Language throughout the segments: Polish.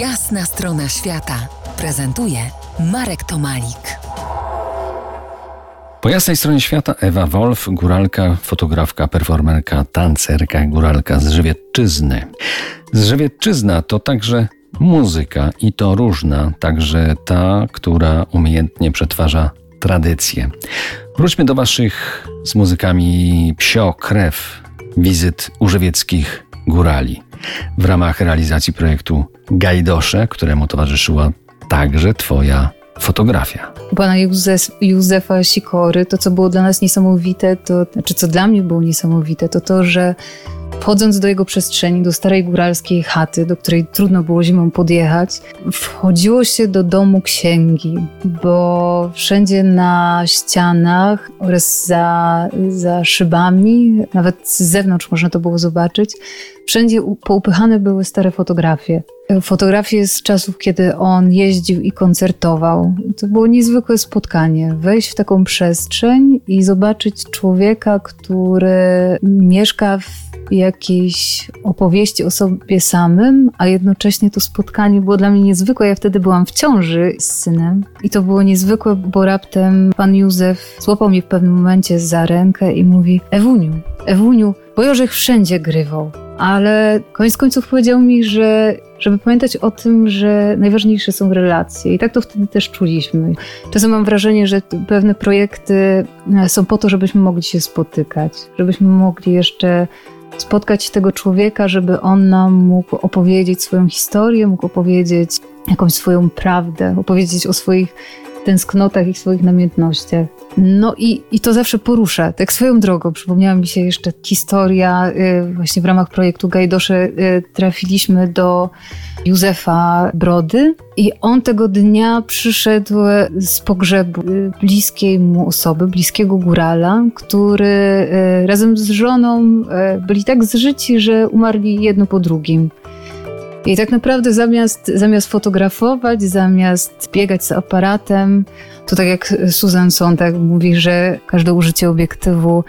Jasna strona świata prezentuje Marek Tomalik. Po jasnej stronie świata Ewa Wolf, góralka, fotografka, performerka, tancerka, góralka z Żywiecczyzny. Z Żywiecczyzna to także muzyka i to różna, także ta, która umiejętnie przetwarza tradycje. Wróćmy do Waszych z muzykami Psio Krew, wizyt u żywieckich górali w ramach realizacji projektu Gajdosze, któremu towarzyszyła także Twoja fotografia. Pana Józef, Józefa Sikory, to co było dla nas niesamowite, to znaczy co dla mnie było niesamowite, to to, że Wchodząc do jego przestrzeni, do starej góralskiej chaty, do której trudno było zimą podjechać, wchodziło się do domu księgi, bo wszędzie na ścianach oraz za, za szybami, nawet z zewnątrz można to było zobaczyć, wszędzie poupychane były stare fotografie. Fotografie z czasów, kiedy on jeździł i koncertował. To było niezwykłe spotkanie. Wejść w taką przestrzeń i zobaczyć człowieka, który mieszka w jakiejś opowieści o sobie samym, a jednocześnie to spotkanie było dla mnie niezwykłe. Ja wtedy byłam w ciąży z synem i to było niezwykłe, bo raptem pan Józef złapał mnie w pewnym momencie za rękę i mówi Ewuniu, Ewuniu, bo wszędzie grywał, ale koniec końców powiedział mi, że żeby pamiętać o tym, że najważniejsze są relacje. I tak to wtedy też czuliśmy. Czasem mam wrażenie, że pewne projekty są po to, żebyśmy mogli się spotykać, żebyśmy mogli jeszcze spotkać tego człowieka, żeby on nam mógł opowiedzieć swoją historię, mógł opowiedzieć jakąś swoją prawdę, opowiedzieć o swoich tęsknotach i swoich namiętnościach. No i, i to zawsze porusza. Tak swoją drogą przypomniała mi się jeszcze historia, y, właśnie w ramach projektu Gajdosze y, trafiliśmy do Józefa Brody i on tego dnia przyszedł z pogrzebu y, bliskiej mu osoby, bliskiego górala, który razem z żoną byli tak zżyci, że umarli jedno po drugim. I tak naprawdę zamiast, zamiast fotografować, zamiast biegać z aparatem, to tak jak Susan Sontag mówi, że każde użycie obiektywu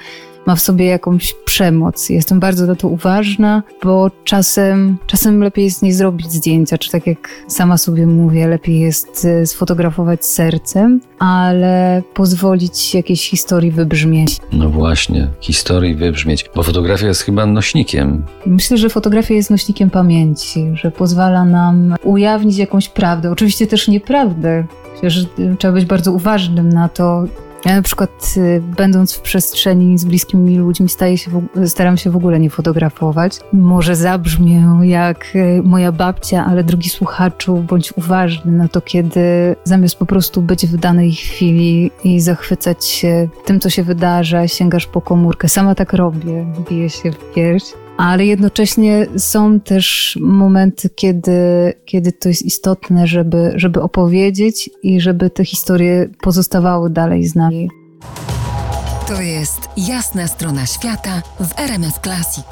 ma w sobie jakąś przemoc. Jestem bardzo na to uważna, bo czasem, czasem lepiej jest nie zrobić zdjęcia, czy tak jak sama sobie mówię, lepiej jest e, sfotografować sercem, ale pozwolić jakiejś historii wybrzmieć. No właśnie, historii wybrzmieć, bo fotografia jest chyba nośnikiem. Myślę, że fotografia jest nośnikiem pamięci, że pozwala nam ujawnić jakąś prawdę. Oczywiście też nieprawdę. Myślę, że trzeba być bardzo uważnym na to, ja na przykład y, będąc w przestrzeni z bliskimi ludźmi staję się staram się w ogóle nie fotografować. Może zabrzmię jak y, moja babcia, ale drugi słuchaczu, bądź uważny na to, kiedy zamiast po prostu być w danej chwili i zachwycać się tym, co się wydarza, sięgasz po komórkę. Sama tak robię, biję się w pierś ale jednocześnie są też momenty, kiedy, kiedy to jest istotne, żeby, żeby opowiedzieć i żeby te historie pozostawały dalej z nami. To jest jasna strona świata w RMS Classic.